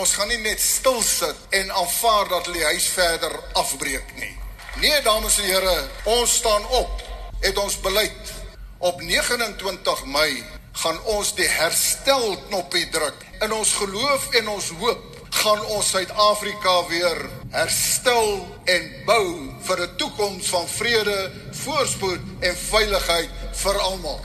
Ons gaan nie net stil sit en aanvaar dat hulle die huis verder afbreek nie. Nee, dames en here, ons staan op. Het ons beleid op 29 Mei gaan ons die herstelknoppie druk. In ons geloof en ons hoop gaan ons Suid-Afrika weer herstel en bou vir 'n toekoms van vrede, voorspoed en veiligheid vir almal.